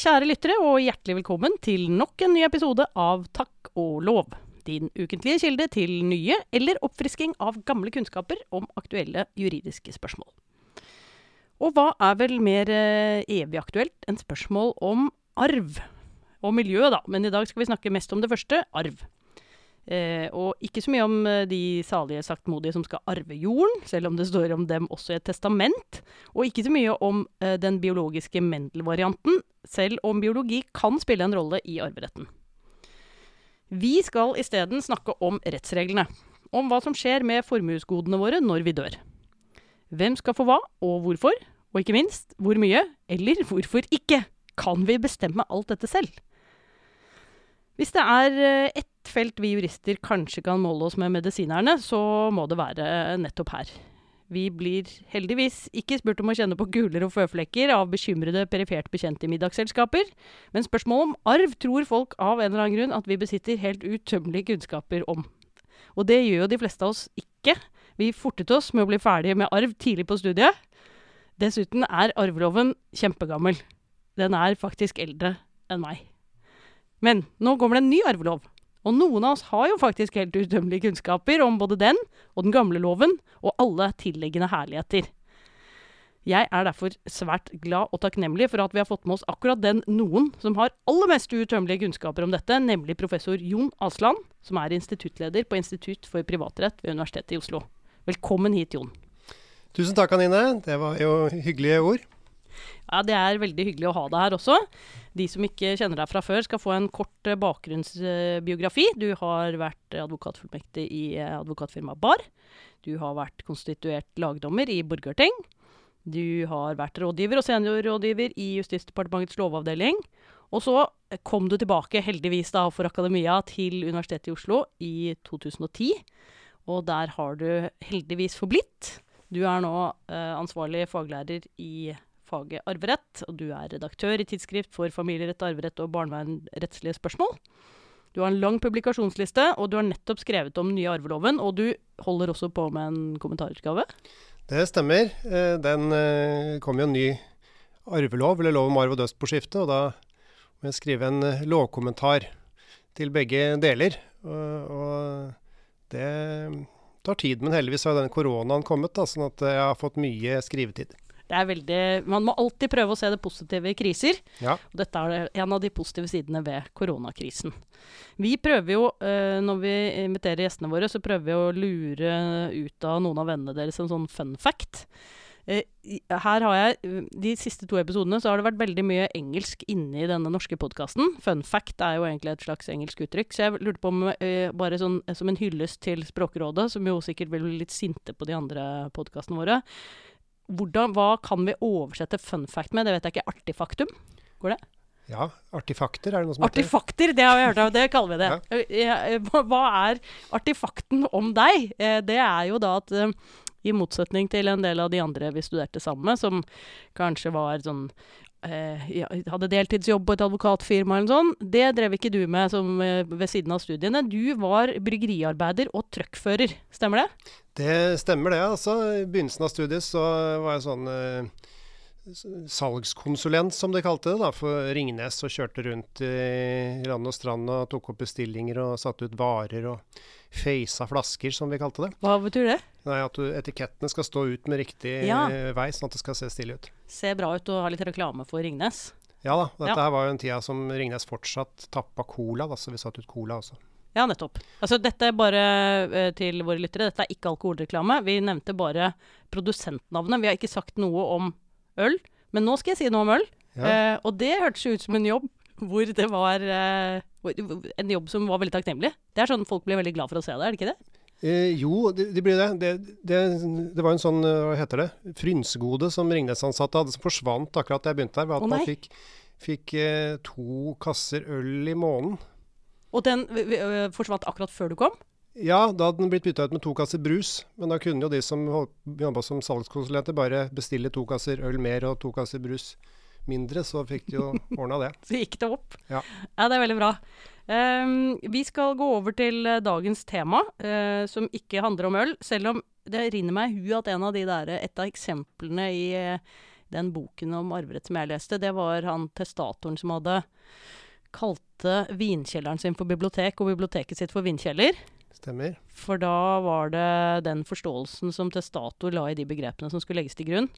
kjære lyttere, og hjertelig velkommen til nok en ny episode av Takk og lov. Din ukentlige kilde til nye eller oppfrisking av gamle kunnskaper om aktuelle juridiske spørsmål. Og hva er vel mer eh, evig aktuelt enn spørsmål om arv? Og miljø, da, men i dag skal vi snakke mest om det første, arv. Eh, og ikke så mye om eh, de salige saktmodige som skal arve jorden, selv om det står om dem også i et testament. Og ikke så mye om eh, den biologiske Mendel-varianten, selv om biologi kan spille en rolle i arveretten. Vi skal isteden snakke om rettsreglene. Om hva som skjer med formuesgodene våre når vi dør. Hvem skal få hva, og hvorfor? Og ikke minst, hvor mye, eller hvorfor ikke? Kan vi bestemme alt dette selv? Hvis det er eh, ett felt vi jurister kanskje kan måle oss med medisinerne, så må det være nettopp her. Vi blir heldigvis ikke spurt om å kjenne på guler og føflekker av bekymrede perifert bekjente middagsselskaper, men spørsmålet om arv tror folk av en eller annen grunn at vi besitter helt utømmelige kunnskaper om. Og det gjør jo de fleste av oss ikke. Vi fortet oss med å bli ferdige med arv tidlig på studiet. Dessuten er arveloven kjempegammel. Den er faktisk eldre enn meg. Men nå kommer det en ny arvelov. Og noen av oss har jo faktisk helt utømmelige kunnskaper om både den og den gamle loven, og alle tilliggende herligheter. Jeg er derfor svært glad og takknemlig for at vi har fått med oss akkurat den noen som har aller mest utømmelige kunnskaper om dette, nemlig professor Jon Asland, som er instituttleder på Institutt for privatrett ved Universitetet i Oslo. Velkommen hit, Jon. Tusen takk, Anine. Det var jo hyggelige ord. Ja, Det er veldig hyggelig å ha deg her også. De som ikke kjenner deg fra før, skal få en kort eh, bakgrunnsbiografi. Du har vært advokatfullmektig i eh, advokatfirmaet Bar. Du har vært konstituert lagdommer i Borgarting. Du har vært rådgiver og seniorrådgiver i Justisdepartementets lovavdeling. Og så kom du tilbake, heldigvis da, for akademia til Universitetet i Oslo i 2010. Og der har du heldigvis forblitt. Du er nå eh, ansvarlig faglærer i faget arverett, og du er redaktør i Tidsskrift for familierett, arverett og barnevernrettslige spørsmål. Du har en lang publikasjonsliste, og du har nettopp skrevet om den nye arveloven, og du holder også på med en kommentarutgave? Det stemmer. Eh, den eh, kom jo en ny arvelov, eller lov om arv og døst på skifte, og da må jeg skrive en eh, lovkommentar til begge deler. Og, det tar tid, men heldigvis har denne koronaen kommet, da, sånn at jeg har fått mye skrivetid det er veldig Man må alltid prøve å se det positive i kriser. Ja. Og dette er en av de positive sidene ved koronakrisen. Vi prøver jo, uh, når vi inviterer gjestene våre, så prøver vi å lure ut av noen av vennene deres en sånn fun fact. Uh, her har jeg, De siste to episodene så har det vært veldig mye engelsk inni denne norske podkasten. Fun fact er jo egentlig et slags engelsk uttrykk. Så jeg lurte på om, bare sånn, som en hyllest til Språkrådet, som jo sikkert vil bli litt sinte på de andre podkastene våre hvordan, hva kan vi oversette fun fact med? Det vet jeg ikke. Artifaktum? Går det? Ja. Artifakter, er det noe som heter Artifakter, det har vi hørt om. Det kaller vi det. Ja. Eh, hva er artifakten om deg? Eh, det er jo da at eh, i motsetning til en del av de andre vi studerte sammen med, som kanskje var sånn eh, hadde deltidsjobb på et advokatfirma eller noe sånt. Det drev ikke du med som, eh, ved siden av studiene. Du var bryggeriarbeider og truckfører, stemmer det? Det stemmer det, altså. I begynnelsen av studiet så var jeg sånn eh, salgskonsulent, som de kalte det, da, for Ringnes. Og kjørte rundt i land og strand og tok opp bestillinger og satte ut varer. og Feisa flasker, som vi kalte det. Hva betyr det? Nei, At du, etikettene skal stå ut med riktig ja. vei, sånn at det skal se stille ut. Se bra ut og ha litt reklame for Ringnes. Ja da. Dette ja. her var jo en tida som Ringnes fortsatt tappa cola, da, så vi satte ut cola også. Ja, nettopp. Altså, dette er bare uh, til våre lyttere. Dette er ikke alkoholreklame. Vi nevnte bare produsentnavnet. Vi har ikke sagt noe om øl. Men nå skal jeg si noe om øl. Ja. Uh, og det hørtes ut som en jobb hvor det var uh, en jobb som var veldig takknemlig. Det er sånn folk blir veldig glad for å se det, er det ikke det? Eh, jo, de, de blir det. Det, det. det, var en sånn, eh, hva heter det, frynsegode som Ringnes-ansatte hadde som forsvant akkurat da jeg begynte der. Var at oh, man fikk, fikk eh, to kasser øl i måneden. Og den forsvant akkurat før du kom? Ja, da hadde den blitt bytta ut med to kasser brus. Men da kunne jo de som jobba som salgskonsulenter bare bestille to kasser øl mer og to kasser brus mindre, så fikk de jo ordna det. så gikk det opp. Ja. ja, det er veldig bra. Um, vi skal gå over til uh, dagens tema, uh, som ikke handler om øl. Selv om det rinner meg i hu at en av de der, et av eksemplene i, uh, den boken om arverett som jeg leste, det var han testatoren som hadde kalte vinkjelleren sin for bibliotek og biblioteket sitt for vinkjeller. Stemmer. For da var det den forståelsen som testator la i de begrepene som skulle legges til grunn,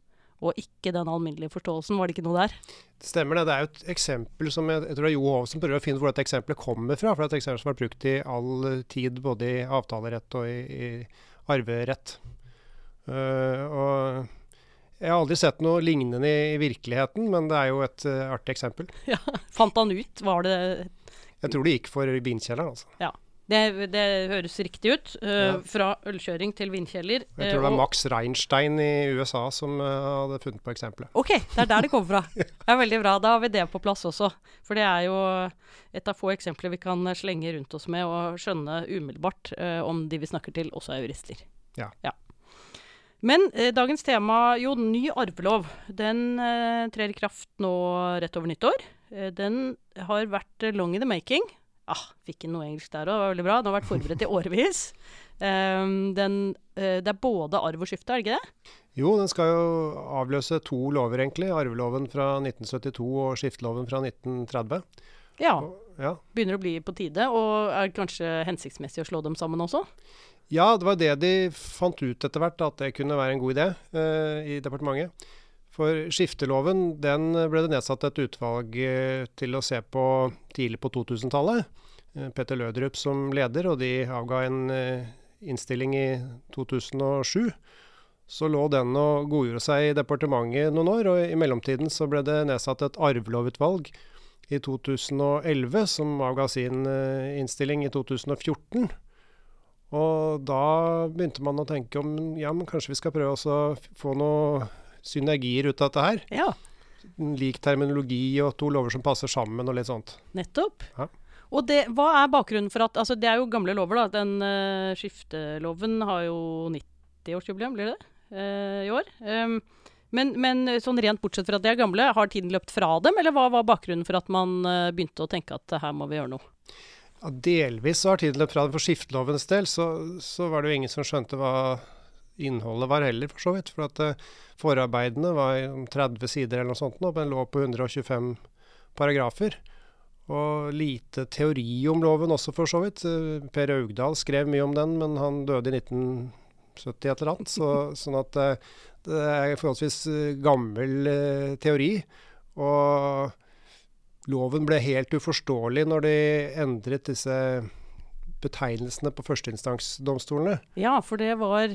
og ikke den alminnelige forståelsen. Var det ikke noe der? Det stemmer det. Det er jo et eksempel som jeg, jeg tror det er Jo Hov som prøver å finne hvor dette eksempelet kommer fra. For det er et eksempel som har vært brukt i all tid, både i avtalerett og i, i arverett. Uh, og jeg har aldri sett noe lignende i, i virkeligheten, men det er jo et uh, artig eksempel. Ja, Fant han ut? Var det Jeg tror det gikk for vinkjelleren, altså. Ja. Det, det, høres riktig ut. Uh, ja. Fra ølkjøring til vindkjeller. Jeg tror det var Max Reinstein i USA som uh, hadde funnet på eksempelet. Ok, det er der det kommer fra. Det er veldig bra. Da har vi det på plass også. For det er jo et av få eksempler vi kan slenge rundt oss med og skjønne umiddelbart uh, om de vi snakker til, også er jurister. Ja. ja. Men dagens tema, jo, ny arvelov. Den trer i kraft nå rett over nyttår. den har vært long in the making. Ah, fikk inn noe engelsk der òg, det var veldig bra. Den har vært forberedt i årevis. Um, den, uh, det er både arv og skifte, er det ikke det? Jo, den skal jo avløse to lover, egentlig. Arveloven fra 1972 og skifteloven fra 1930. Ja. Og, ja. Begynner å bli på tide. Og er kanskje hensiktsmessig å slå dem sammen også? Ja, det var det de fant ut etter hvert, at det kunne være en god idé uh, i departementet. For skifteloven den ble det nedsatt et utvalg eh, til å se på tidlig på 2000-tallet. Eh, Petter Lødrup som leder, og de avga en eh, innstilling i 2007. Så lå den og godgjorde seg i departementet noen år, og i mellomtiden så ble det nedsatt et arvelovutvalg i 2011 som avga sin innstilling i 2014. Og da begynte man å tenke om ja, men kanskje vi skal prøve å få noe synergier ut av dette her. Ja. Lik terminologi og to lover som passer sammen og litt sånt. Nettopp. Ja. Og det, hva er bakgrunnen for at altså Det er jo gamle lover, da. Den uh, skifteloven har jo 90-årsjubileum, blir det uh, i år? Um, men, men, sånn rent bortsett fra at de er gamle, har tiden løpt fra dem, eller hva var bakgrunnen for at man begynte å tenke at her må vi gjøre noe? Ja, delvis har tiden løpt fra dem. For skiftelovens del så, så var det jo ingen som skjønte hva innholdet var heller, for så vidt. For at uh, forarbeidene var 30 sider eller noe sånt, nå, men lå på 125 paragrafer. Og lite teori om loven også, for så vidt. Uh, per Augdal skrev mye om den, men han døde i 1970 et eller annet. Så, sånn at uh, det er forholdsvis gammel teori. Og loven ble helt uforståelig når de endret disse betegnelsene på førsteinstansdomstolene. Ja, for det var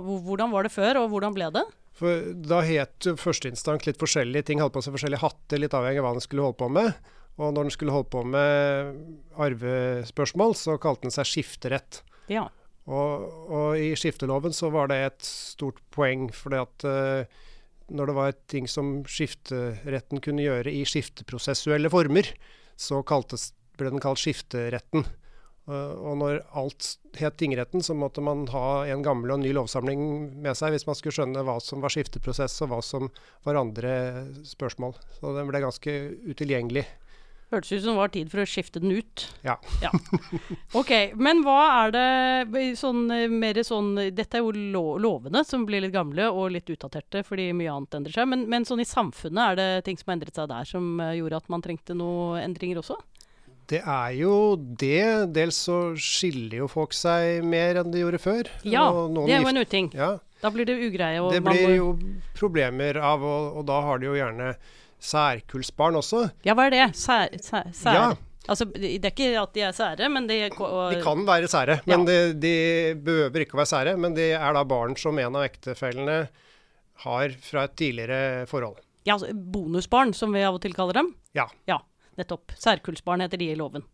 hvordan var det før, og hvordan ble det? For Da het førsteinstans litt forskjellige ting. Holdt på seg forskjellige hatter, litt avhengig av hva den skulle holde på med. Og når den skulle holde på med arvespørsmål, så kalte den seg skifterett. Ja. Og, og, i skifteloven så var det et stort poeng, fordi at uh, når det var ting som skifteretten kunne gjøre i skifteprosessuelle former, så kaltes, ble den kalt skifteretten. Eh, og når alt het tingretten, så måtte man ha en gammel og ny lovsamling med seg hvis man skulle skjønne hva som var skifteprosess og hva som var andre spørsmål. Så den ble ganske utilgjengelig. Hørtes ut som det var tid for å skifte den ut. Ja. ja. Ok, Men hva er det sånn mer sånn Dette er jo lo lovene som blir litt gamle og litt utdaterte fordi mye annet endrer seg. Men, men sånn i samfunnet, er det ting som har endret seg der som eh, gjorde at man trengte noen endringer også? Det er jo det. Dels så skiller jo folk seg mer enn de gjorde før. Ja, det er jo en uting. Ja. Da blir det ugreie. det blir jo problemer av, og, og, da har de jo gjerne særkullsbarn også. Ja, hva er det? Sær, sær, sær. Ja. Altså, det er ikke at de er sære, men de og, De kan være sære, men ja. de, de, behøver ikke å være sære. Men de er da barn som en av ektefellene har fra et tidligere forhold. Ja, altså bonusbarn, som vi av og til kaller dem? Ja. ja. Nettopp. Særkullsbarn heter de i loven.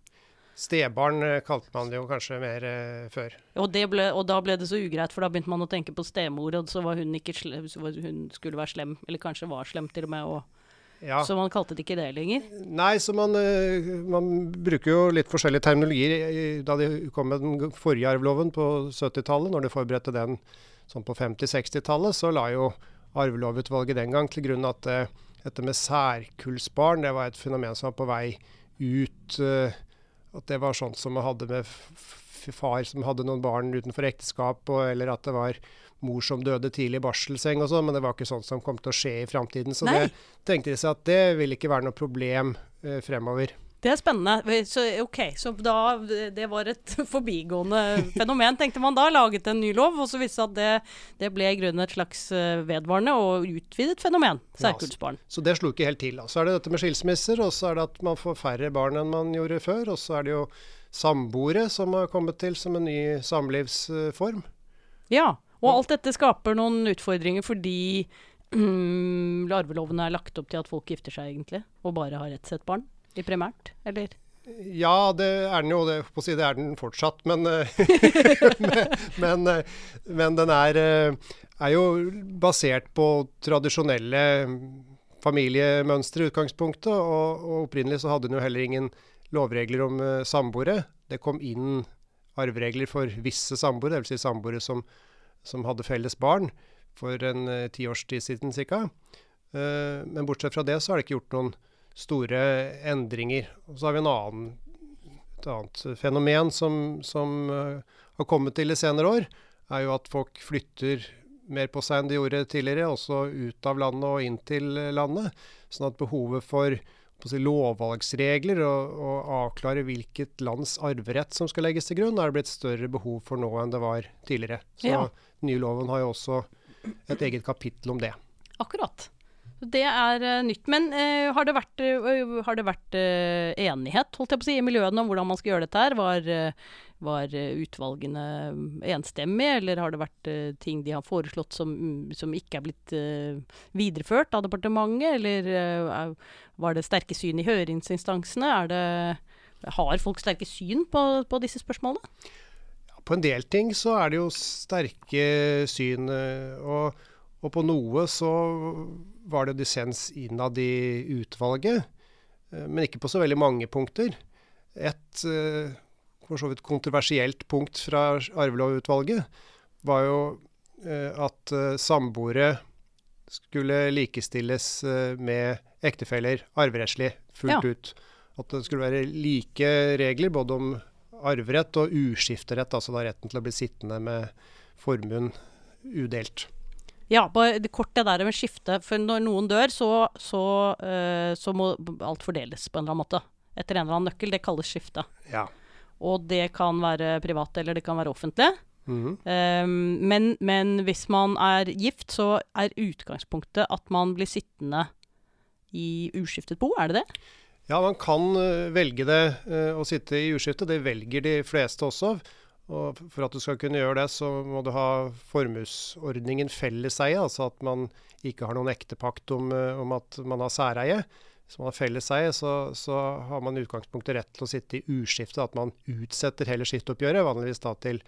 Stebarn eh, kalte man det jo kanskje mer eh, før. Og, ble, og, da ble det så ugreit, for da begynte man å tenke på stemor, og så var hun ikke slem, hun skulle være slem, eller kanskje var slem til og med. Og, ja. Så man kalte det ikke det lenger? Nei, så man, uh, man bruker jo litt forskjellige terminologier. Da de kom med den forrige arveloven på 70-tallet, når de forberedte den sånn på 50-60-tallet, så la jo arvelovutvalget den gang til grunn at uh, dette med særkullsbarn, det var et fenomen som var på vei ut. Uh, at det var sånt som man hadde med far som hadde noen barn utenfor ekteskap, og, eller at det var mor som døde tidlig i barselseng og sånn, men det var ikke sånt som kom til å skje i framtiden. Så Nei. det tenkte de seg at det ville ikke være noe problem eh, fremover. Det er spennende. Så, ok, så da det var et forbigående fenomen, tenkte man da. Laget en ny lov, og så viste det seg at det, det ble i grunnen et slags eh, vedvarende og utvidet fenomen. Særkullsbarn. Så det slo ikke helt til. Så er det dette med skilsmisser, og så er det at man får færre barn enn man gjorde før. Og så er det jo samboere som har kommet til som en ny samlivsform. Ja. Og alt dette skaper noen utfordringer fordi mm, arveloven er lagt opp til at folk gifter seg, egentlig, og bare har ett sett barn. I primært, eller? Ja, det er den jo. Det, si, det er den fortsatt. Men, eh, men, eh, men den er, eh, er, jo basert på tradisjonelle familiemønstre i utgangspunktet. Og, og, opprinnelig så hadde den jo heller ingen lovregler om samboere. Det kom inn arveregler for visse samboere, dvs. Si samboere som, som, hadde felles barn, for en tiårstid siden ca. Men bortsett fra det så har det ikke gjort noen store endringer. Og så har vi en annen, et annet fenomen som, som uh, har kommet til i senere år, er jo at folk flytter mer på seg enn de gjorde tidligere, også ut av landet og inn til landet. Sånn at behovet for si, lovvalgsregler og, og, avklare hvilket lands arverett som skal legges til grunn, er det blitt større behov for nå enn det var tidligere. Så ja. nye loven har jo også et eget kapittel om det. Akkurat. Det er uh, nytt. Men uh, har det vært, uh, har det vært enighet holdt jeg på å si, i miljøene om hvordan man skal gjøre dette? her? Var, var utvalgene enstemmige, eller har det vært ting de har foreslått som, som ikke er blitt videreført av departementet? Eller var det sterke syn i høringsinstansene? Det, har folk sterke syn på, på disse spørsmålene? på en del ting så er det jo sterke syn. og og på noe så var det dissens innad i utvalget, eh, men ikke på så veldig mange punkter. Et eh, for så vidt kontroversielt punkt fra arvelovutvalget var jo eh, at samboere skulle likestilles med ektefeller arverettslig fullt ja. ut. At det skulle være like regler både om arverett og uskifterett, altså da retten til å bli sittende med formuen udelt. Ja, bare kort det der med skifte. For når noen dør, så, så, uh, så, må alt fordeles på en eller annen måte. Etter en eller annen nøkkel. Det kalles skifte. Ja. Og det kan være privat, eller det kan være offentlig. Mm -hmm. um, men, men, hvis man er gift, så er utgangspunktet at man blir sittende i uskiftet bo, er det det? Ja, man kan uh, velge det uh, å sitte i uskiftet. Det velger de fleste også. Og For at du skal kunne gjøre det, så må du ha formuesordningen felleseie. Altså at man ikke har noen ektepakt om, eh, om at man har særeie. Hvis man har felleseie, så, så har man i utgangspunktet rett til å sitte i uskifte. At man utsetter hele skifteoppgjøret, vanligvis da til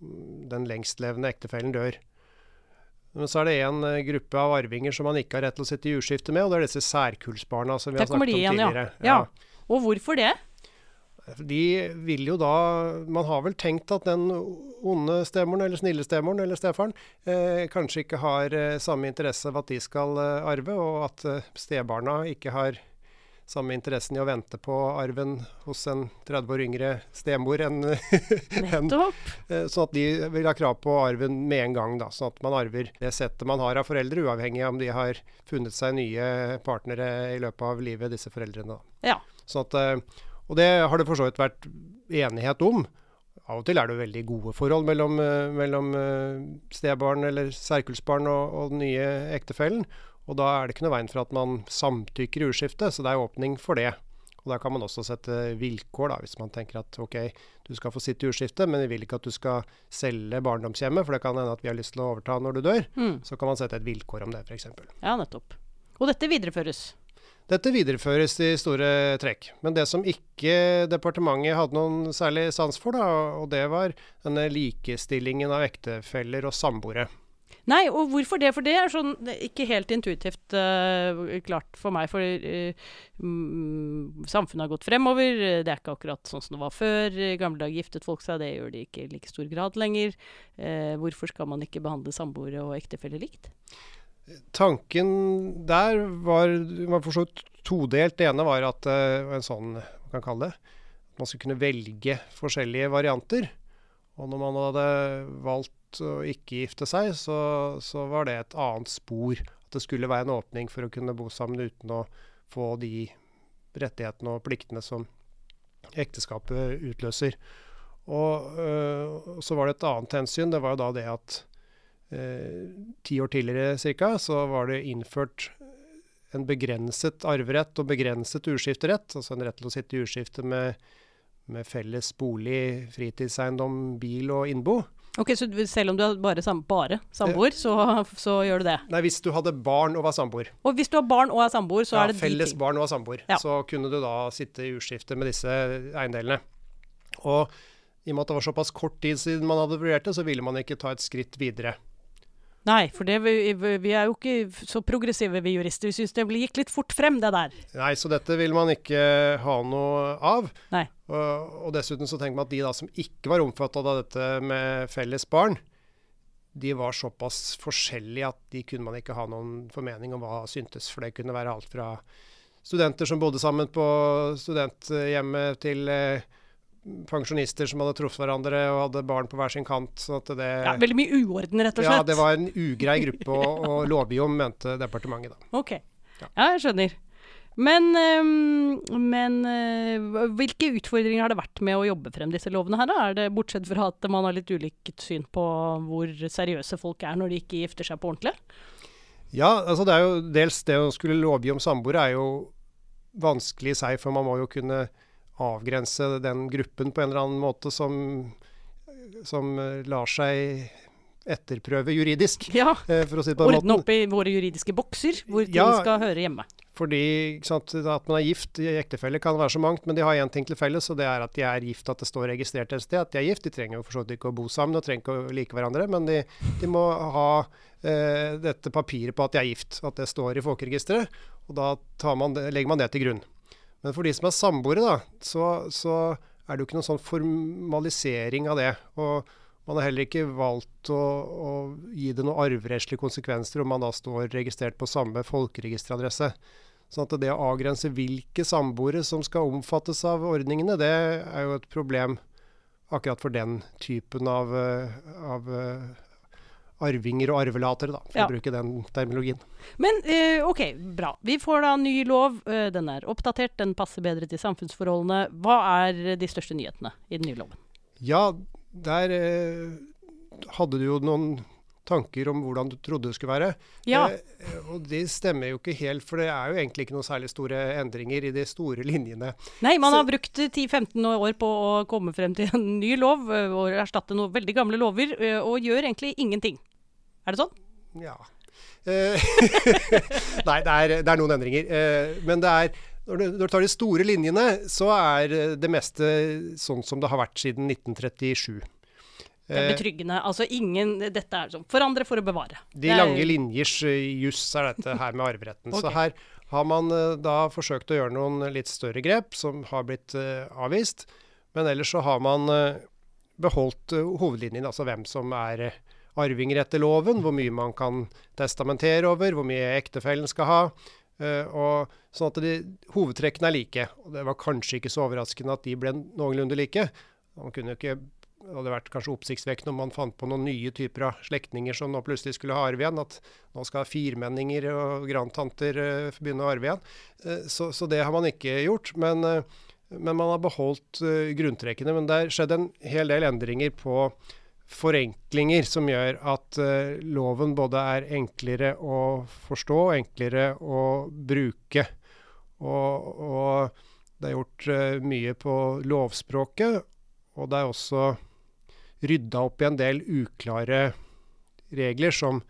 mm, den lengstlevende ektefellen dør. Men så er det en uh, gruppe av arvinger som man ikke har rett til å sitte i uskifte med, og det er disse særkullsbarna som vi har snakket om tidligere. Ja. ja. Og hvorfor det? De vil jo da Man har vel tenkt at den onde stemoren, eller snille stemoren, eller stefaren, eh, kanskje ikke har eh, samme interesse av at de skal eh, arve, og at eh, stebarna ikke har samme interessen i å vente på arven hos en 30 år yngre stemor enn en, eh, Sånn at de vil ha krav på arven med en gang. da, Sånn at man arver det settet man har av foreldre, uavhengig av om de har funnet seg nye partnere i løpet av livet, disse foreldrene. da. Ja. Sånn at eh, og det har det for så vidt vært enighet om. Av og til er det veldig gode forhold mellom, eh, mellom eh, stebarn eller særkullsbarn og, og, den nye ektefellen. Og da er det ikke noe veien for at man samtykker i uskifte, så det er åpning for det. Og Da kan man også sette vilkår, da, hvis man tenker at ok, du skal få sitte i uskifte, men vi vil ikke at du skal selge barndomshjemmet, for det kan hende at vi har lyst til å overta når du dør. Mm. Så kan man sette et vilkår om det, f.eks. Ja, nettopp. Og dette videreføres? Dette videreføres i store trekk. Men det som ikke departementet hadde noen særlig sans for, da, og det var denne likestillingen av ektefeller og samboere. Nei, og hvorfor det? For det er sånn ikke helt intuitivt uh, klart for meg. For uh, samfunnet har gått fremover. Det er ikke akkurat sånn som det var før. I gamle dager giftet folk seg, det gjør de ikke i like stor grad lenger. Uh, hvorfor skal man ikke behandle samboere og ektefeller likt? Tanken der var, var for så vidt todelt. Det ene var at uh, en sånn, man kan kalle det, man skulle kunne velge forskjellige varianter. Og når man hadde valgt å ikke gifte seg, så, så var det et annet spor. At det skulle være en åpning for å kunne bo sammen uten å få de rettighetene og pliktene som ekteskapet utløser. Og øh, så var det et annet hensyn. Det var jo da det at ti år tidligere cirka, så var det innført en begrenset arverett og begrenset urskifterett. Altså en rett til å sitte i urskifte med, med felles bolig, fritidseiendom, bil og innbo. Ok, Så selv om du er bare, sam bare samboer, så, så, gjør du det? Nei, hvis du hadde barn og var samboer. Og hvis du har barn og er samboer, så ja, er det de felles ting? barn og samboer. Ja. Så kunne du da sitte i urskifte med disse eiendelene. Og i og med at det var såpass kort tid siden man hadde vurdert det, så ville man ikke ta et skritt videre. Nei, for det, vi, vi, er jo ikke så progressive, vi jurister. Vi syns det gikk litt fort frem, det der. Nei, så dette vil man ikke ha noe av. Nei. Og, og dessuten så tenker man at de da som ikke var omfattet av dette med felles barn, de var såpass forskjellige at de kunne man ikke ha noen formening om hva syntes. For det kunne være alt fra studenter som bodde sammen på studenthjemmet, til eh, pensjonister som hadde truffet hverandre og hadde barn på hver sin kant. Så det, ja, veldig mye uorden, rett og slett? Ja, det var en ugrei gruppe å, å lovgi om, mente departementet da. Ok. Ja, ja jeg skjønner. Men, øh, men øh, hvilke utfordringer har det vært med å jobbe frem disse lovene her? Da? Er det Bortsett fra at man har litt ulikt syn på hvor seriøse folk er når de ikke gifter seg på ordentlig? Ja, altså det er jo dels det å skulle lovgi om samboere er jo vanskelig i seg, for man må jo kunne avgrense den gruppen på en eller annen måte som, som eh, lar seg etterprøve juridisk. Ja, eh, det Ordne opp i våre juridiske bokser, hvor ting ja, skal høre hjemme. Fordi sant, At man er gift i ektefelle kan være så mangt, men de har én ting til felles, og det er at de er gift, at det står registrert et sted at de er gift. De trenger jo for så vidt ikke å bo sammen og trenger ikke å like hverandre, men de, de må ha eh, dette papiret på at de er gift, at det står i folkeregisteret. Og da man, legger man det til grunn. Men for de som er samboere, da, så, så, er det jo ikke noen sånn formalisering av det. Og man har heller ikke valgt å, å gi det noen arverettslige konsekvenser om man da står registrert på samme folkeregisteradresse. Sånn at det å avgrense hvilke samboere som skal omfattes av ordningene, det er jo et problem akkurat for den typen av, av arvinger og arvelatere, da, for ja. å bruke den terminologien. Men eh, OK, bra. Vi får da ny lov. Eh, den er oppdatert, den passer bedre til samfunnsforholdene. Hva er de største nyhetene i den nye loven? Ja, der eh, hadde du jo noen tanker om hvordan du trodde det skulle være. Ja. Eh, og de stemmer jo ikke helt, for det er jo egentlig ikke noen særlig store endringer i de store linjene. Nei, man Så, har brukt 10-15 år på å komme frem til en ny lov eh, og erstatte noen veldig gamle lover, eh, og gjør egentlig ingenting. Er det sånn? Ja. Eh, nei, det er, det er, noen endringer. men det er når du, når du, tar de store linjene, så er det meste sånn som det har vært siden 1937. Det er betryggende. Altså ingen Dette er sånn forandre for å bevare. De lange linjers juss er dette her med arveretten. okay. Så her har man da forsøkt å gjøre noen litt større grep som har blitt avvist. Men ellers så har man beholdt hovedlinjen, altså hvem som er arvinger etter loven, hvor mye man kan testamentere over, hvor mye ektefellen skal ha. Og sånn at de, Hovedtrekkene er like. og Det var kanskje ikke så overraskende at de ble noenlunde like. Man kunne jo ikke, Det hadde vært kanskje oppsiktsvekkende om man fant på noen nye typer av slektninger som nå plutselig skulle ha arv igjen. At nå skal firmenninger og grandtanter uh, begynne å arve igjen. Uh, så, så, det har man ikke gjort. Men, men man har beholdt grunntrekkene. Men det har skjedd en hel del endringer på forenklinger som gjør at loven både er enklere å forstå, enklere å bruke. Og, og det er gjort mye på lovspråket, og det er også rydda opp i en del uklare regler som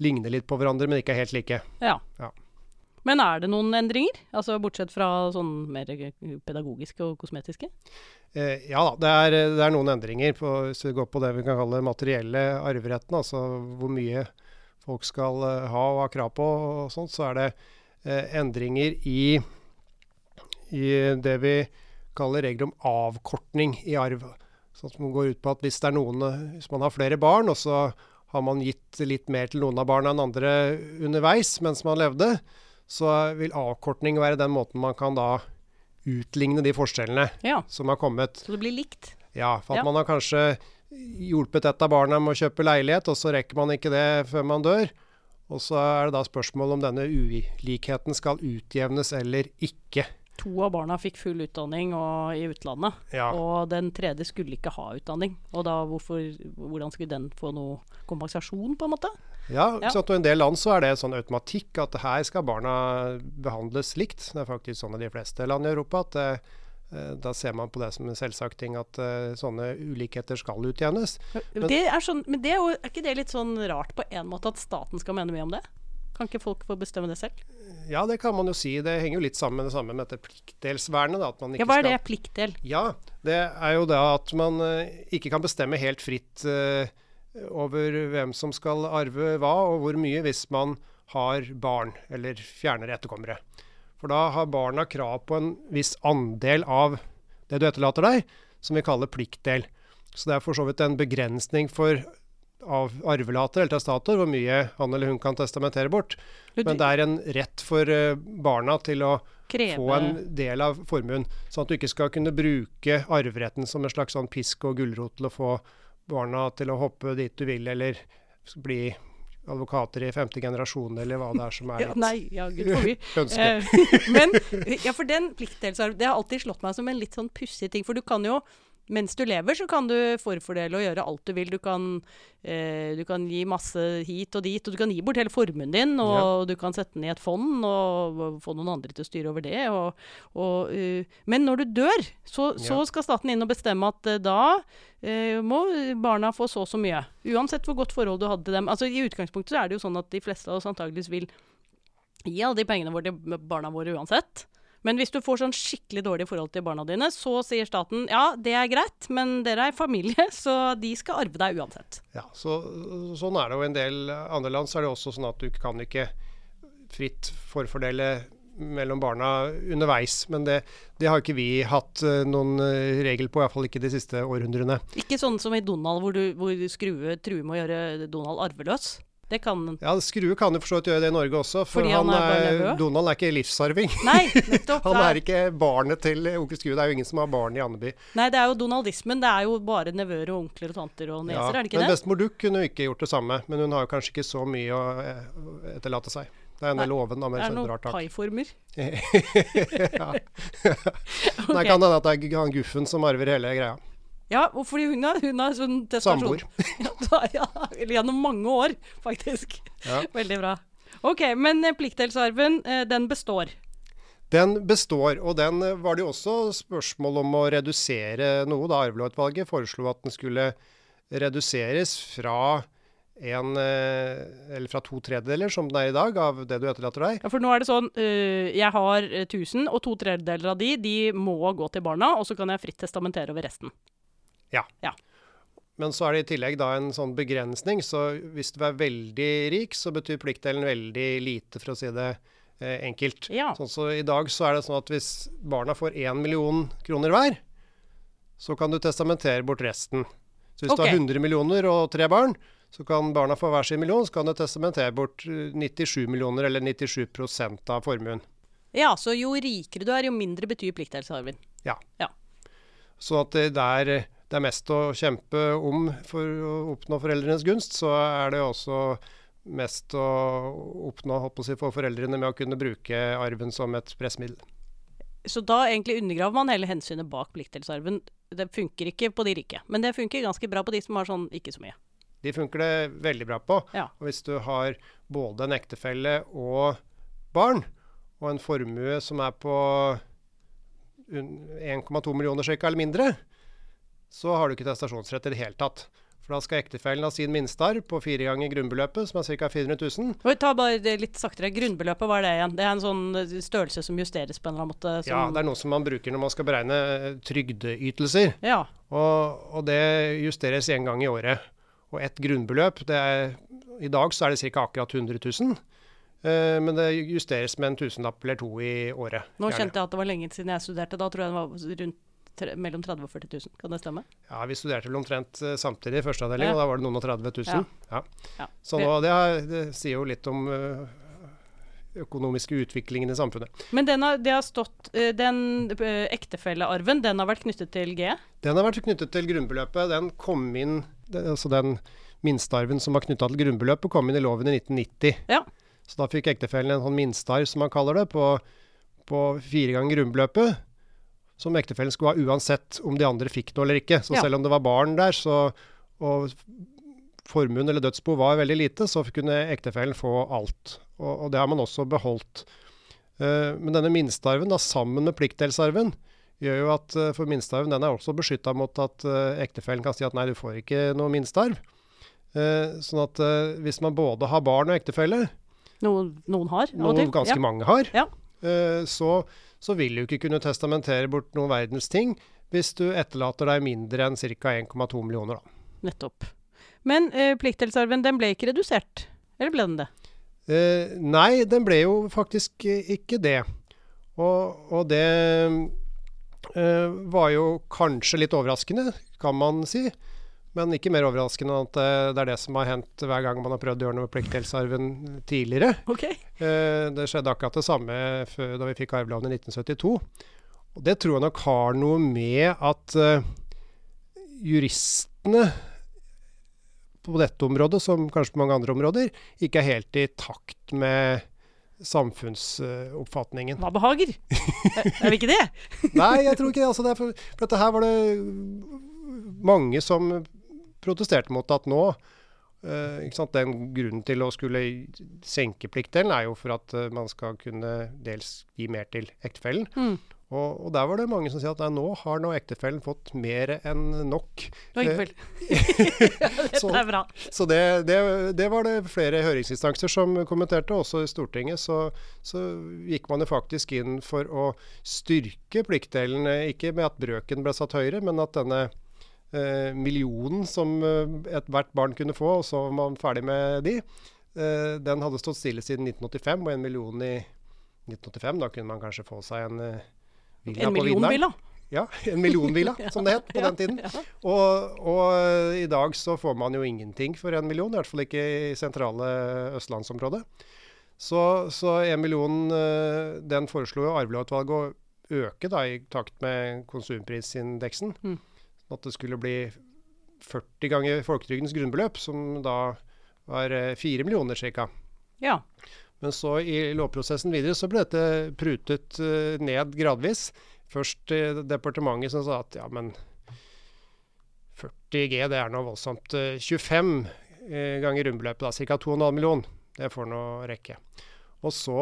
ligner litt på hverandre, men ikke er helt like. Ja. ja. Men er det noen endringer? Altså Bortsett fra sånn mer pedagogiske og kosmetiske? Eh, ja det er, det er, noen endringer på, hvis vi går på det vi kan kalle materielle arveretten. Altså hvor mye folk skal uh, ha og ha krav på og sånt. Så er det eh, endringer i, i, det vi kaller regler om avkortning i arv. Sånn som går ut på at hvis det er noen, hvis man har flere barn, og så har man gitt litt mer til noen av barna enn andre underveis mens man levde, så vil avkortning være den måten man kan da utligne de forskjellene ja. som har kommet. Så det blir likt? Ja, for at Ja. man har kanskje hjulpet et av barna med å kjøpe leilighet, og så rekker man ikke det før man dør. Og så er det da spørsmål om denne ulikheten skal utjevnes eller ikke. To av barna fikk full utdanning og, i utlandet, Ja. og den tredje skulle ikke ha utdanning. Og da hvorfor, hvordan skulle den få noe kompensasjon, på en måte? Ja, Ja. sant? og I en del land så er det sånn automatikk at her skal barna behandles likt. Det er faktisk sånn i de fleste land i Europa at eh, da ser man på det som en selvsagt ting at uh, sånne ulikheter skal utjevnes. Men- det er, sånn, men det er, jo, er ikke det litt sånn rart på en måte at staten skal mene mye om det? Kan ikke folk få bestemme det selv? Ja, det kan man jo si. Det henger jo litt sammen med det samme med dette pliktdelsvernet. Da, at man ikke Ja, hva er skal det? Pliktdel? Ja, det er jo da at man eh, ikke kan bestemme helt fritt uh, over hvem som skal arve hva og hvor mye hvis man har barn eller fjernere etterkommere. For da har barna krav på en viss andel av det du etterlater deg, som vi kaller pliktdel. Så det er for så vidt en begrensning for av arvelater eller testator hvor mye han eller hun kan testamentere bort. Men det er en rett for eh, barna til å Kreve få en del av formuen, sånn at du ikke skal kunne bruke arveretten som en slags sånn pisk og gulrot til å få barna til å hoppe dit du vil, eller bli advokater i femte generasjon, eller hva det er som er ja, Nei, ja, gud forby. ønske. Eh, men ja, for den pliktdelsarv, det har alltid slått meg som en litt sånn pussig ting. For du kan jo mens du lever, så kan du forfordele og gjøre alt du vil. Du kan, eh, du kan gi masse hit og dit, og du kan gi bort hele formuen din. Og Ja. du kan sette den i et fond og få noen andre til å styre over det. Og, og, uh, men når du dør, så, så skal staten inn og bestemme at uh, da uh, må barna få så og så mye. Uansett hvor godt forhold du hadde til dem. Altså I utgangspunktet så er det jo sånn at de fleste av oss antageligvis vil gi alle de pengene våre til barna våre uansett. Men hvis du får sånn skikkelig dårlig forhold til barna dine, så sier staten ja, det er greit, men dere er familie, så de skal arve deg uansett. Ja, så, sånn er det jo en del andre land. Så er det også sånn at du kan ikke fritt forfordele mellom barna underveis. Men det, det har ikke vi hatt eh, noen eh, regel på, iallfall ikke de siste århundrene. Ikke sånn som i Donald, hvor du hvor Skrue truer med å gjøre Donald arveløs. Det kan Ja, Skrue kan jo for så vidt gjøre det i Norge også, for Fordi han han er er. Donald er ikke livsarving. Nei, nettopp. Han er ikke barnet til onkel Skrue. Det er jo ingen som har barn i Andeby. Nei, det er jo donaldismen. Det er jo bare nevøer og onkler og tanter og neser, er det ikke men det? bestemor Duck kunne jo ikke gjort det samme, men hun har jo kanskje ikke så mye å eh, etterlate seg. Det er en del oven, da, men Det er noen paiformer. ja. Det kan hende at det er han Guffen som arver hele greia. Ja, fordi hun har, hun er sånn. Samboer. ja, ja, gjennom mange år, faktisk. Ja. Veldig bra. Ok, men eh, pliktdelsarven, eh, den består. Den består, og den eh, var det jo også spørsmål om å redusere noe da Arvelovutvalget foreslo at den skulle reduseres fra en, eller fra to tredjedeler, som den er i dag, av det du etterlater deg. Ja, for nå er det sånn, uh, jeg har eh, 1000, og to tredjedeler av de, de må gå til barna, og så kan jeg fritt testamentere over resten. Men så er det i tillegg da en sånn begrensning, så hvis du er veldig rik, så betyr pliktdelen veldig lite, for å si det eh, enkelt. Ja. Sånn så I dag så er det sånn at hvis barna får én million kroner hver, så kan du testamentere bort resten. Så hvis okay. du har 100 millioner og tre barn, så kan barna få hver sin million, så kan du testamentere bort eh, 97 millioner, eller 97% av formuen. Ja, så jo rikere du er, jo mindre betyr pliktdelsarven. Så at det der det er mest å kjempe om for å oppnå foreldrenes gunst, så er det også mest å oppnå å si, for foreldrene med å kunne bruke arven som et pressmiddel. Så da egentlig undergraver man hele hensynet bak pliktdelsarven. Det funker ikke på de rike, men det funker ganske bra på de som har sånn ikke så mye. De funker det veldig bra på. Ja. Og hvis du har både en ektefelle og barn, og en formue som er på 1,2 millioner cirka eller mindre, så har du ikke testasjonsrett i det hele tatt. For da skal ektefellen ha sin minstearv på fire ganger grunnbeløpet, som er ca. 400 000. Og tar bare det litt saktere. Grunnbeløpet, hva er det igjen? Det er en sånn eh, størrelse som justeres på en eller annen måte? Som, Ja, det er noe som man bruker når man skal beregne eh, trygdeytelser. Ja. Og, og det justeres én gang i året. Og ett grunnbeløp det er, I dag så er det ca. akkurat 100 000. Eh, men det justeres med en tusenlapp eller to i året. Nå kjente jeg at det var lenge siden jeg studerte. Da tror jeg det var rundt mellom 30 og 40 000. Kan det stemme? Ja, Vi studerte vel omtrent eh, samtidig i første avdeling, Ja. og da var det noen og 30 000. Ja. Ja. Så nå, det, er, det sier jo litt om eh, økonomiske utviklingen i samfunnet. Men den har, det har stått eh, Den ektefellearven, den har vært knyttet til G? Den har vært knyttet til grunnbeløpet. Den kom inn, altså den minstearven som var knytta til grunnbeløpet, kom inn i loven i 1990. Ja. Så da fikk ektefellen en sånn minstearv, som man kaller det, på, på fire ganger grunnbeløpet. Som ektefellen skulle ha uansett om de andre fikk noe eller ikke. Så Ja. selv om det var barn der, så, og formuen eller dødsbo var veldig lite, så kunne ektefellen få alt. Og, og det har man også beholdt. Uh, men denne minstearven, da, sammen med pliktdelsarven, gjør jo at uh, for minstearven den er også beskytta mot at uh, ektefellen kan si at nei, du får ikke noe minstearv. Sånn at hvis man både har barn og ektefelle, Noen, noen har, noe ganske ja. mange har, Ja. så, så vil du ikke kunne testamentere bort noen verdens ting hvis du etterlater deg mindre enn ca. 1,2 millioner. Da. Nettopp. Men eh, pliktdelsarven, den ble ikke redusert? Eller ble den det? Eh, nei, den ble jo faktisk eh, ikke det. Og, og det eh, var jo kanskje litt overraskende, kan man si. Men ikke mer overraskende at eh, det er det som har hendt hver gang man har prøvd å gjøre noe med pliktdelsarven tidligere. Ok. Eh, det skjedde akkurat det samme da vi fikk arveloven i 1972. Og det tror jeg nok har noe med at eh, juristene på dette området, som kanskje på mange andre områder, ikke er helt i takt med samfunnsoppfatningen. Hva behager? er, vi ikke det? Nei, jeg tror ikke det. Altså, det for, for dette her var det mange som protesterte mot at nå Uh? Den grunnen til å skulle senke pliktdelen er jo for at uh, man skal kunne dels gi mer til ektefellen. Mm. Og, og der var det mange som sier at nei, nå har nå ektefellen fått mer enn nok. Oi, Eh, vel. Så- er bra. Så det, det, det var det flere høringsinstanser som kommenterte, også i Stortinget. Så, så gikk man jo faktisk inn for å styrke pliktdelen. Ikke med at brøken ble satt høyere, men at denne millionen som eh, ethvert barn kunne få, og så var man ferdig med de, eh, den hadde stått stille siden 1985, og en million i 1985. Da kunne man kanskje få seg en eh, villa En på Vinderen. Ja, en millionvilla, som det het på den tiden. Og, og eh, i dag så får man jo ingenting for en million, i hvert fall ikke i sentrale østlandsområdet. Så, så en million, eh, den foreslo jo arvelovutvalget å øke da, i takt med konsumprisindeksen. Mm. At det skulle bli 40 ganger folketrygdens grunnbeløp, som da var eh, 4 millioner ca. ja. Men så i lovprosessen videre så ble dette prutet eh, ned gradvis. Først i departementet som sa at ja, men 40 G det er nå voldsomt. Eh, 25 eh, ganger grunnbeløpet, da, ca. 2,5 millioner. Det får nå rekke. Og så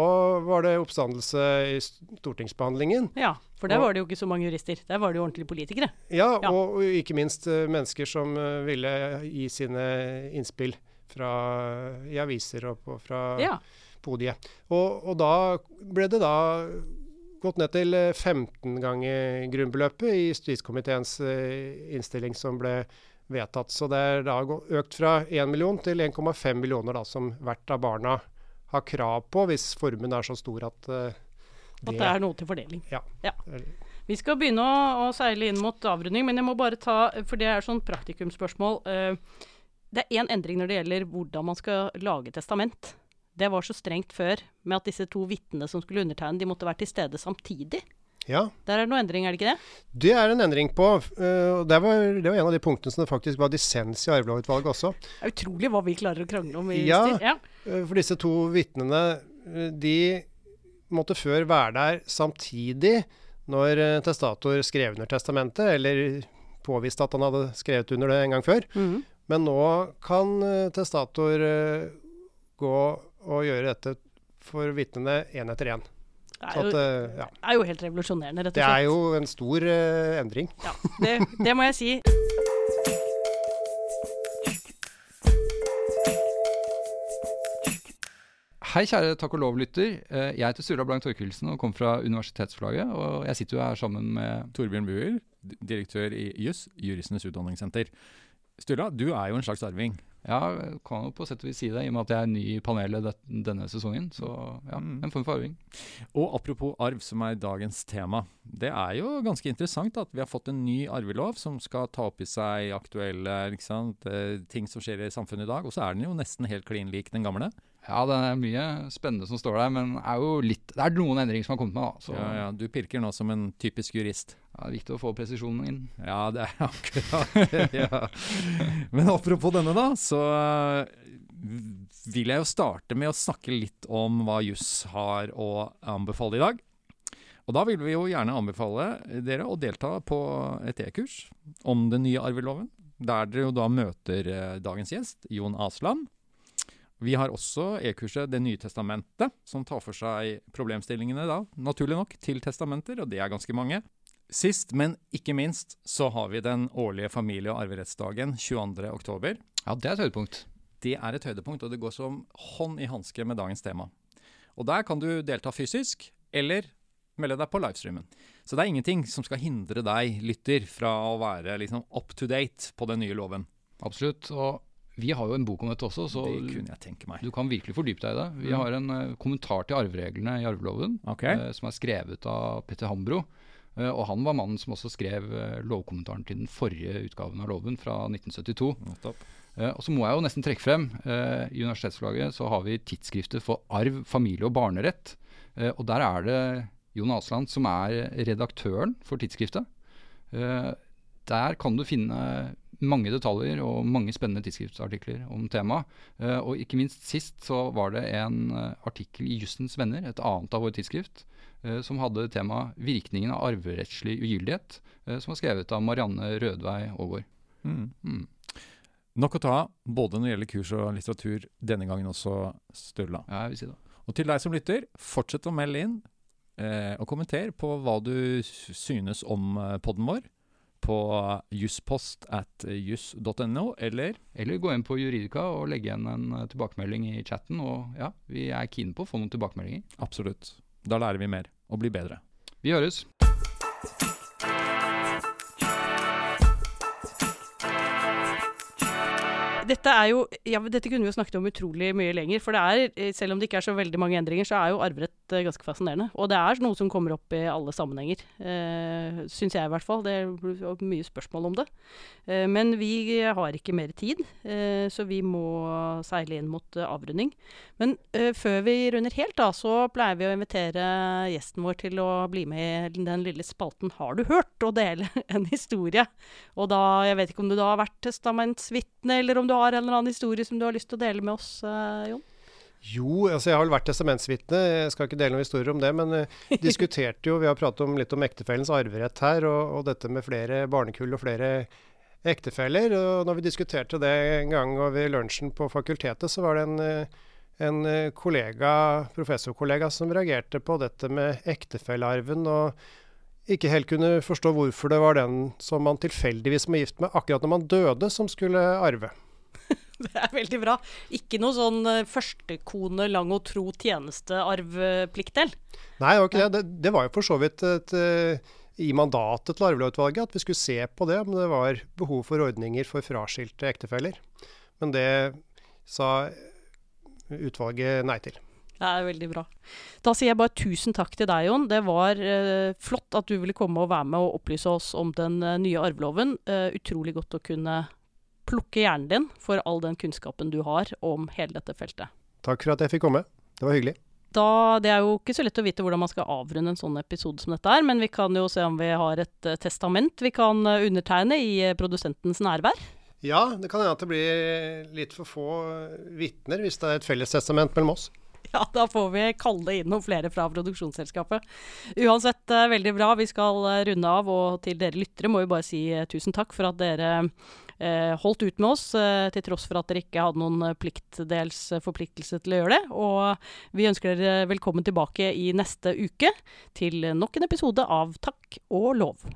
var det oppstandelse i stortingsbehandlingen. ja. For der Og- var det jo ikke så mange jurister. Der var det jo ordentlige politikere. Ja, Ja. Og, og ikke minst uh, mennesker som uh, ville gi sine innspill fra i aviser og på, fra Ja. podiet. Og, og da ble det da gått ned til eh, 15 ganger grunnbeløpet i justiskomiteens eh, innstilling som ble vedtatt. Så det er da økt fra 1 million til 1,5 millioner da, som hvert av barna har krav på, hvis formuen er så stor at det At det er noe til fordeling. Ja. Ja. Vi skal begynne å, å seile inn mot avrunding, men jeg må bare ta, for det er sånn praktikumsspørsmål. eh, det er én endring når det gjelder hvordan man skal lage testament. Det var så strengt før med at disse to vitnene som skulle undertegne, de måtte være til stede samtidig. Ja, Der er det noe endring, er det ikke det? det er en endring på. Uh, det var, det var en av de punktene som det faktisk var dissens i arvelovutvalget også. Det er utrolig hva vi klarer å krangle om i Ja. styr. Ja. Eh, For disse to vitnene, eh, de måtte før være der samtidig når eh, testator skrev under testamentet, eller påviste at han hadde skrevet under det en gang før. Mhm. Men nå kan testator gå og gjøre dette for vitnene én etter én. Det, er jo- at, ja. er jo helt revolusjonerende, rett og slett. Det er jo en stor uh, endring. Ja, det, det må jeg si. Hei, kjære takk og lov-lytter. Eh, Jeg heter Sturla Blank Torkelsen og kommer fra Universitetsforlaget. Og jeg sitter jo her sammen med Torbjørn Buer, direktør i JUS, Juristenes Utdanningssenter. Sturla, du er jo en slags arving. Ja, kan jo på sett og vis si det, i og med at jeg er ny i panelet denne sesongen. Så ja, Mm. en form for arving. Og apropos arv, som er dagens tema. Det er jo ganske interessant at vi har fått en ny arvelov som skal ta opp i seg aktuelle sant, eh, ting som skjer i samfunnet i dag. Og så er den jo nesten helt klin lik den gamle. Ja, det er mye spennende som står der, men er jo litt, det er noen endringer som har kommet med. da. Så Ja, ja, du pirker nå som en typisk jurist. ja, det er viktig å få presisjonen inn. Ja, det er akkurat det. ja. Men apropos denne, da, så øh, vil jeg jo starte med å snakke litt om hva juss har å anbefale i dag. Og da vil vi jo gjerne anbefale dere å delta på et e-kurs om den nye arveloven. Der dere jo da møter eh, dagens gjest, Jon Asland. Vi har også e-kurset Det nye testamentet, som tar for seg problemstillingene da, naturlig nok, til testamenter, og det er ganske mange. Sist, men ikke minst, så har vi den årlige familie- og arverettsdagen 22. oktober. Ja, det er et høydepunkt. Det er et høydepunkt, og det går som hånd i hanske med dagens tema. Og der kan du delta fysisk, eller melde deg på livestreamen. Så det er ingenting som skal hindre deg, lytter, fra å være liksom up to date på den nye loven. Absolutt. Og vi har jo en bok om dette også, så det kunne jeg tenke meg. du kan virkelig fordype deg i det. Vi Mm. har en uh, kommentar til arvereglene i arveloven, okay. uh, som er skrevet av Petter Hambro. Uh, og han var mannen som også skrev lovkommentaren til den forrige utgaven av loven, fra 1972. nettopp. Eh, og så må jeg jo nesten trekke frem, i universitetsforlaget så har vi tidsskriftet for arv, familie og barnerett. Og der er det Jon Asland som er redaktøren for tidsskriftet. Der kan du finne mange detaljer og mange spennende tidsskriftsartikler om temaet. Eh, og ikke minst sist så var det en eh, artikkel i Jussens Venner, et annet av våre tidsskrift, eh, som hadde temaet 'Virkningen av arverettslig ugyldighet', som var skrevet av Marianne Rødvei Aagaard. Mm. Mm. Nok å ta, både når det gjelder kurs og litteratur, denne gangen også, Sturla. Ja, jeg vil si det. Og til deg som lytter, fortsett å melde inn eh, og kommenter på hva du synes om podden vår på jusspost at juss.no, eller Eller gå inn på Juridika og legge igjen en eh, tilbakemelding i chatten. Og ja, vi er keen på å få noen tilbakemeldinger. absolutt. Da lærer vi mer og blir bedre. Vi høres. Dette er jo ja, Dette kunne vi jo snakket om utrolig mye lenger. For det er, eh, selv om det ikke er så veldig mange endringer, så er jo arverett eh, ganske fascinerende. Og det er noe som kommer opp i alle sammenhenger. Eh, Syns jeg i hvert fall. Det er mye spørsmål om det. Eh, men vi har ikke mer tid, eh, så vi må seile inn mot eh, avrunding. Men eh, før vi runder helt, da, så pleier vi å invitere gjesten vår til å bli med i den lille spalten 'Har du hørt?' og dele en historie. Og da, jeg vet ikke om du da har vært testamentsvitne, eller om du har en eller annen historie som du har lyst til å dele med oss, eh, Jon? Jo, altså jeg har vel vært testamentsvitne. Jeg skal ikke dele noen historier om det. Men vi diskuterte jo, vi har pratet om, litt om ektefellens arverett her, og, og dette med flere barnekull og flere ektefeller. Og når vi diskuterte det en gang over lunsjen på fakultetet, så var det en, eh, en eh, kollega, professorkollega som reagerte på dette med ektefellearven. og ikke helt kunne forstå hvorfor det var den som man tilfeldigvis var gift med akkurat når man døde, som skulle arve. Det er veldig bra. Ikke noe sånn eh, førstekone, lang og tro tjenestearvpliktdel. Nei, det var ikke det. det. Det var jo for så vidt et, et, i mandatet til arvelovutvalget at vi skulle se på det, om det var behov for ordninger for fraskilte ektefeller. Men det sa utvalget nei til. Det er veldig bra. Da sier jeg bare tusen takk til deg, Jon. Det var eh, flott at du ville komme og være med og opplyse oss om den eh, nye arveloven. Eh, utrolig godt å kunne plukke hjernen din for all den kunnskapen du har om hele dette feltet. Takk for at jeg fikk komme. Det var hyggelig. Da, det er jo ikke så lett å vite hvordan man skal avrunde en sånn episode som dette er, men vi kan jo se om vi har et eh, testament vi kan eh, undertegne i eh, produsentens nærvær. Ja, det kan hende at det blir litt for få vitner hvis det er et fellestestament mellom oss. Ja, da får vi kalle inn noen flere fra produksjonsselskapet. Uansett, veldig bra. Vi skal runde av, og til dere lyttere må vi bare si tusen takk for at dere holdt ut med oss, eh, til tross for at dere ikke hadde noen pliktdels forpliktelse til å gjøre det. Og vi ønsker dere velkommen tilbake i neste uke til nok en episode av Takk og lov.